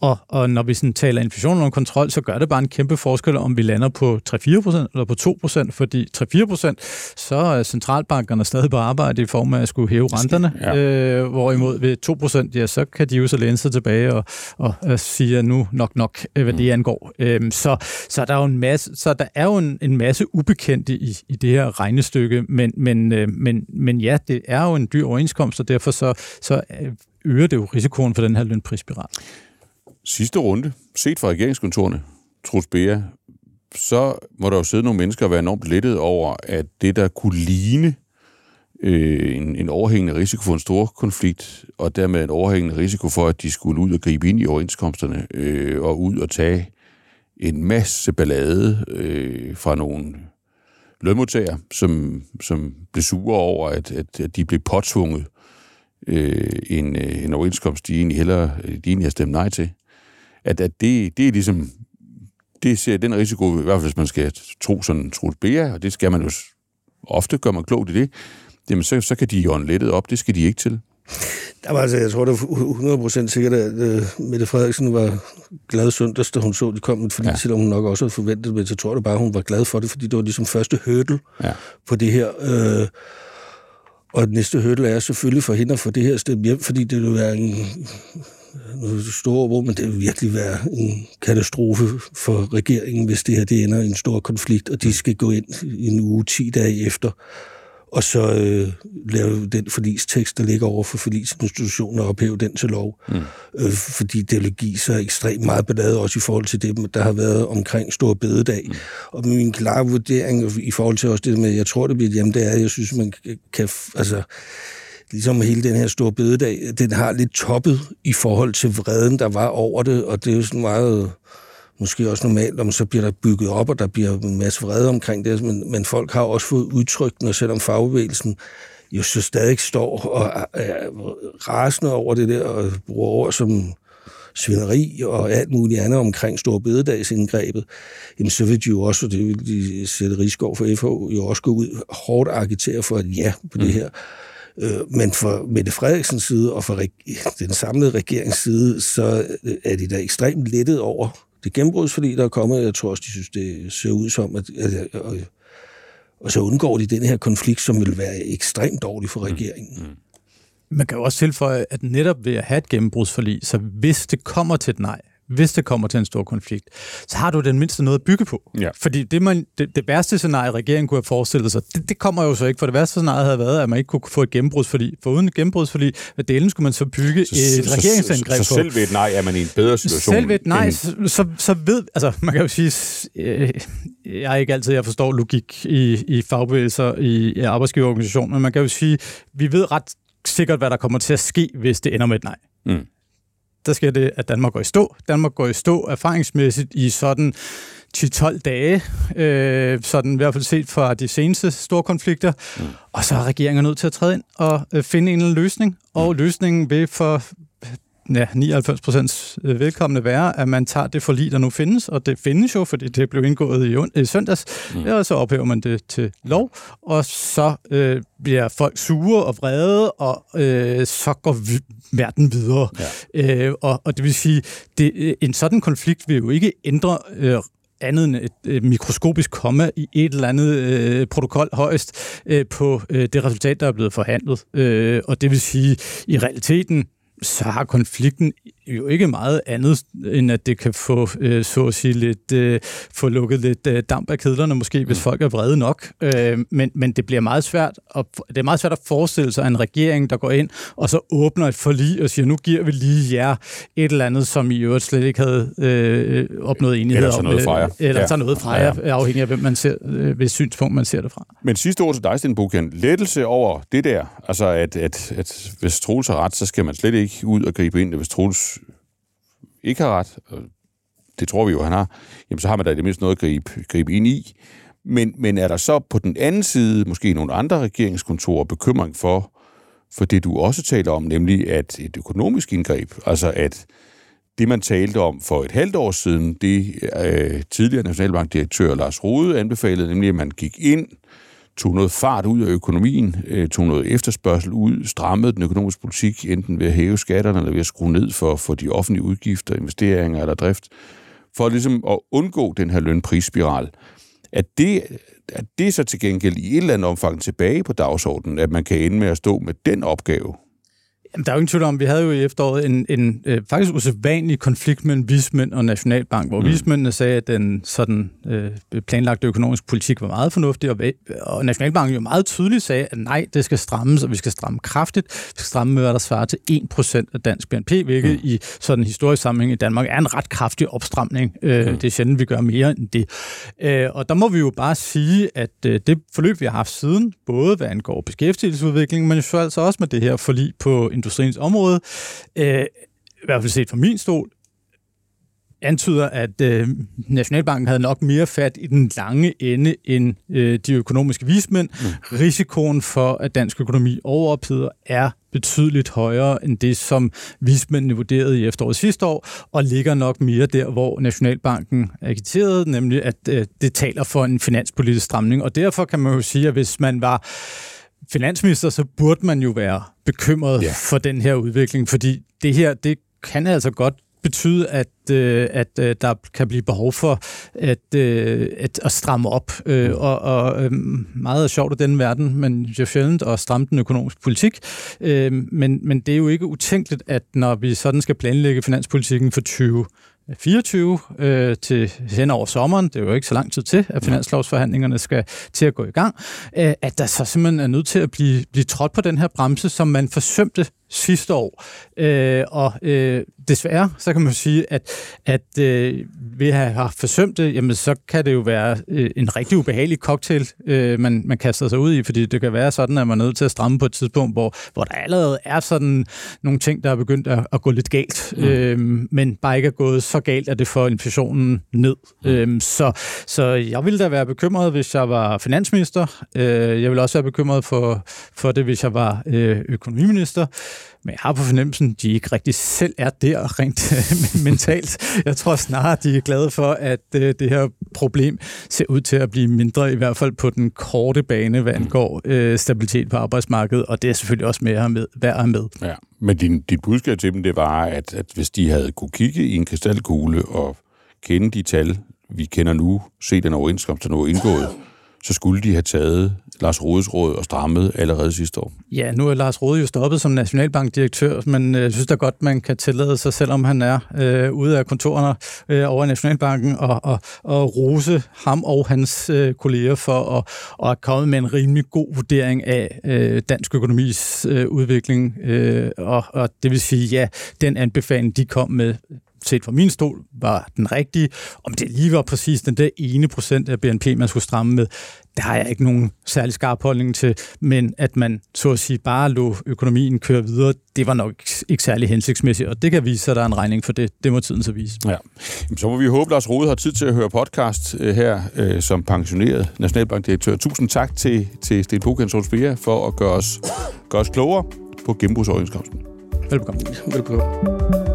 Og, og når vi sådan taler inflationen under kontrol, så gør det bare en kæmpe forskel, om vi lander på 3-4% eller på 2%, fordi 3-4%, så er centralbankerne stadig på arbejde i form af at skulle hæve renterne, ja. øh, hvorimod ved 2%, ja, så kan de jo så læne sig tilbage og, og, og sige, at nu nok nok, øh, hvad det mm. angår. Øh, så, så der er jo en masse, så der er jo en, en masse ubekendte i, i det her regnestykke, men, men, øh, men, men ja, det er jo en dyr overenskomst, og derfor så, så øh, øger det jo risikoen for den her lønprisspiral. Sidste runde, set fra regeringskontorene, Truls Bea, så må der jo sidde nogle mennesker og være enormt lettet over, at det, der kunne ligne øh, en, en overhængende risiko for en stor konflikt, og dermed en overhængende risiko for, at de skulle ud og gribe ind i overenskomsterne, øh, og ud og tage en masse ballade øh, fra nogle lønmodtagere, som, som blev sure over, at, at, at de blev påtvunget øh, en, øh, en overenskomst, de egentlig hellere de egentlig har stemt nej til. At, at det, det er ligesom, det ser den risiko, i hvert fald hvis man skal tro sådan Troels Bea, og det skal man jo ofte, gør man klogt i det, jamen så, så kan de jo lettet op, det skal de ikke til. Der var altså, jeg tror, det var 100% sikkert, at uh, Mette Frederiksen var glad søndags, da hun så, de kom, fordi ja. selvom hun nok også havde forventet det, så tror jeg bare, hun var glad for det, fordi det var ligesom første hurdle ja. på det her. Uh, og den næste hurdle er selvfølgelig for hende at få det her stemt hjem, fordi det vil være en store ord, men det vil virkelig være en katastrofe for regeringen, hvis det her det ender i en stor konflikt, og de skal gå ind en uge, 10 dage efter og så øh, lave den forlistekst, der ligger over for forlisinstitutionen og ophæve den til lov. Mm. Øh, fordi det vil give sig ekstremt meget ballade, også i forhold til det, der har været omkring Stor Bededag. Mm. Og min klare vurdering i forhold til også det med, jeg tror, det bliver hjemme, det er, jeg synes, man kan... Altså, ligesom hele den her store bededag, den har lidt toppet i forhold til vreden, der var over det, og det er jo sådan meget måske også normalt, om så bliver der bygget op, og der bliver en masse vrede omkring det, men, men folk har også fået udtrykt, når selvom fagbevægelsen jo så stadig står og er rasende over det der, og bruger ord som svineri og alt muligt andet omkring Stor Bededagsindgrebet, jamen så vil de jo også, og det vil de sætte Rigskov for FH, jo også gå ud hårdt agitere for et ja på det mm. her. Øh, men for Mette Frederiksens side og for den samlede regerings side, så er de da ekstremt lettet over det gennembrudsforlig, der er kommet. Jeg tror også, de synes, det ser ud som, at, at, at, at og så undgår de den her konflikt, som vil være ekstremt dårlig for mm. regeringen. Mm. Mm. Man kan jo også tilføje, at netop ved at have et gennembrudsforlig, så hvis det kommer til et nej, hvis det kommer til en stor konflikt, så har du den mindste noget at bygge på. Ja. Fordi det, man, det, det værste scenarie, regeringen kunne have forestillet sig, det, det kommer jo så ikke, for det værste scenarie havde været, at man ikke kunne få et gennembrudsforlig. For uden et gennembrudsforlig, hvad delen skulle man så bygge så, et regeringsangreb på. Så, så selv ved et nej er man i en bedre situation? Selv ved et nej, end... så, så, så ved, altså man kan jo sige, øh, jeg er ikke altid, jeg forstår logik i, i fagbevægelser, i, i arbejdsgiverorganisationer, men man kan jo sige, vi ved ret sikkert, hvad der kommer til at ske, hvis det ender med et nej. Mm der sker det, at Danmark går i stå. Danmark går i stå erfaringsmæssigt i sådan 10-12 dage, øh, sådan i hvert fald set fra de seneste store konflikter. Mm. Og så er regeringen nødt til at træde ind og øh, finde en løsning. Og mm. løsningen vil for ja, 99 procents øh, velkomne være, at man tager det forlig, der nu findes, og det findes jo, fordi det blev indgået i, i søndags, mm. og så ophæver man det til lov, og så øh, bliver folk sure og vrede, og øh, så går vi, verden videre. Ja. Øh, og, og det vil sige, det, øh, en sådan konflikt vil jo ikke ændre øh, andet end et øh, mikroskopisk komma i et eller andet øh, protokol højst øh, på øh, det resultat, der er blevet forhandlet. Øh, og det vil sige, i realiteten, så har konflikten jo ikke meget andet, end at det kan få, øh, så at sige, lidt, øh, få lukket lidt øh, damp af kedlerne, måske, hvis mm. folk er vrede nok. Øh, men, men det bliver meget svært, at, det er meget svært at forestille sig en regering, der går ind og så åbner et forlig og siger, nu giver vi lige jer et eller andet, som I øvrigt slet ikke havde øh, opnået enighed om. Eller noget fra jer. Eller ja. noget fra jer, ja. afhængig af, hvem man ser, øh, hvis synspunkt man ser det fra. Men sidste ord til dig, Sten Buken. Lettelse over det der, altså at, at, at hvis Troels har ret, så skal man slet ikke ud og gribe ind, hvis Troels ikke har ret, og det tror vi jo, han har, jamen så har man da i det mindste noget at gribe, gribe ind i. Men, men er der så på den anden side måske nogle andre regeringskontorer bekymring for, for det du også taler om, nemlig at et økonomisk indgreb, altså at det, man talte om for et halvt år siden, det øh, tidligere nationalbankdirektør Lars Rode anbefalede, nemlig at man gik ind, tog noget fart ud af økonomien, øh, tog noget efterspørgsel ud, strammede den økonomiske politik, enten ved at hæve skatterne eller ved at skrue ned for, for de offentlige udgifter, investeringer eller drift, for ligesom at undgå den her lønprisspiral. At det, at det så til gengæld i et eller andet omfang tilbage på dagsordenen, at man kan ende med at stå med den opgave, Jamen, der er jo ingen tvivl om, vi havde jo i efteråret en, en øh, faktisk usædvanlig konflikt mellem vismænd og Nationalbank, hvor mm. vismændene sagde, at den sådan øh, planlagte økonomiske politik var meget fornuftig, og, og Nationalbanken jo meget tydeligt sagde, at nej, det skal strammes, og vi skal stramme kraftigt. Vi skal stramme med, hvad der svarer til 1% af dansk BNP, hvilket mm. i sådan en historisk sammenhæng i Danmark er en ret kraftig opstramning. Øh, mm. Det er sjældent, vi gør mere end det. Øh, og der må vi jo bare sige, at øh, det forløb, vi har haft siden, både hvad angår beskæftigelsesudvikling, men jo altså også med det her forlig på industriens område, øh, i hvert fald set fra min stol, antyder, at øh, Nationalbanken havde nok mere fat i den lange ende end øh, de økonomiske vismænd. Mm. Risikoen for, at dansk økonomi overopheder, er betydeligt højere end det, som vismændene vurderede i efteråret sidste år, og ligger nok mere der, hvor Nationalbanken agiterede, nemlig at øh, det taler for en finanspolitisk stramning. Og derfor kan man jo sige, at hvis man var finansminister, så burde man jo være bekymret ja. for den her udvikling, fordi det her, det kan altså godt betyde, at, øh, at øh, der kan blive behov for at, øh, at, at stramme op. Øh, mm. og og øh, meget er sjovt i den verden, men jo sjældent at stramme den økonomiske politik. Øh, men, men det er jo ikke utænkeligt, at når vi sådan skal planlægge finanspolitikken for 20 24 øh, til hen over sommeren, det er jo ikke så lang tid til, at finanslovsforhandlingerne skal til at gå i gang, øh, at der så simpelthen er nødt til at blive, blive trådt på den her bremse, som man forsømte sidste år. Øh, og øh, desværre, så kan man sige, at, at øh, at have forsømt det, jamen, så kan det jo være øh, en rigtig ubehagelig cocktail, øh, man, man kaster sig ud i, fordi det kan være sådan, at man er nødt til at stramme på et tidspunkt, hvor, hvor der allerede er sådan nogle ting, der er begyndt at, at gå lidt galt, mm. øh, men bare ikke er gået så galt, at det får inflationen ned. Mm. Øh, så, så jeg ville da være bekymret, hvis jeg var finansminister. Øh, jeg ville også være bekymret for, for det, hvis jeg var øh, økonomiminister. Men jeg har på fornemmelsen, at de ikke rigtig selv er her rent [laughs] mentalt. Jeg tror snarere, de er glade for, at øh, det her problem ser ud til at blive mindre, i hvert fald på den korte bane, hvad angår øh, stabilitet på arbejdsmarkedet, og det er selvfølgelig også med med, værd at med. Ja, men din, dit budskab til dem, det var, at, at hvis de havde kunne kigge i en kristalkugle og kende de tal, vi kender nu, se den overenskomst, der nu er indgået, så skulle de have taget Lars Rodes råd og strammet allerede sidste år. Ja, nu er Lars Rode jo stoppet som nationalbankdirektør, men øh, jeg synes da godt, man kan tillade sig, selvom han er øh, ude af kontorerne øh, over i Nationalbanken, og, og, og rose ham og hans øh, kolleger for at, at have kommet med en rimelig god vurdering af øh, dansk økonomis øh, udvikling. Øh, og, og det vil sige, ja, den anbefaling, de kom med, set fra min stol, var den rigtige. Om det lige var præcis den der ene procent af BNP, man skulle stramme med, det har jeg ikke nogen særlig skarp holdning til, men at man så at sige bare lå økonomien køre videre, det var nok ikke særlig hensigtsmæssigt, og det kan vise, at der er en regning for det. Det må tiden så vise. Ja. Så må vi håbe, at Lars Rode har tid til at høre podcast øh, her øh, som pensioneret nationalbankdirektør. Tusind tak til, til Sten Bokens for at gøre os, gøre os klogere på genbrugsoverenskomsten. Velkommen. Velkommen.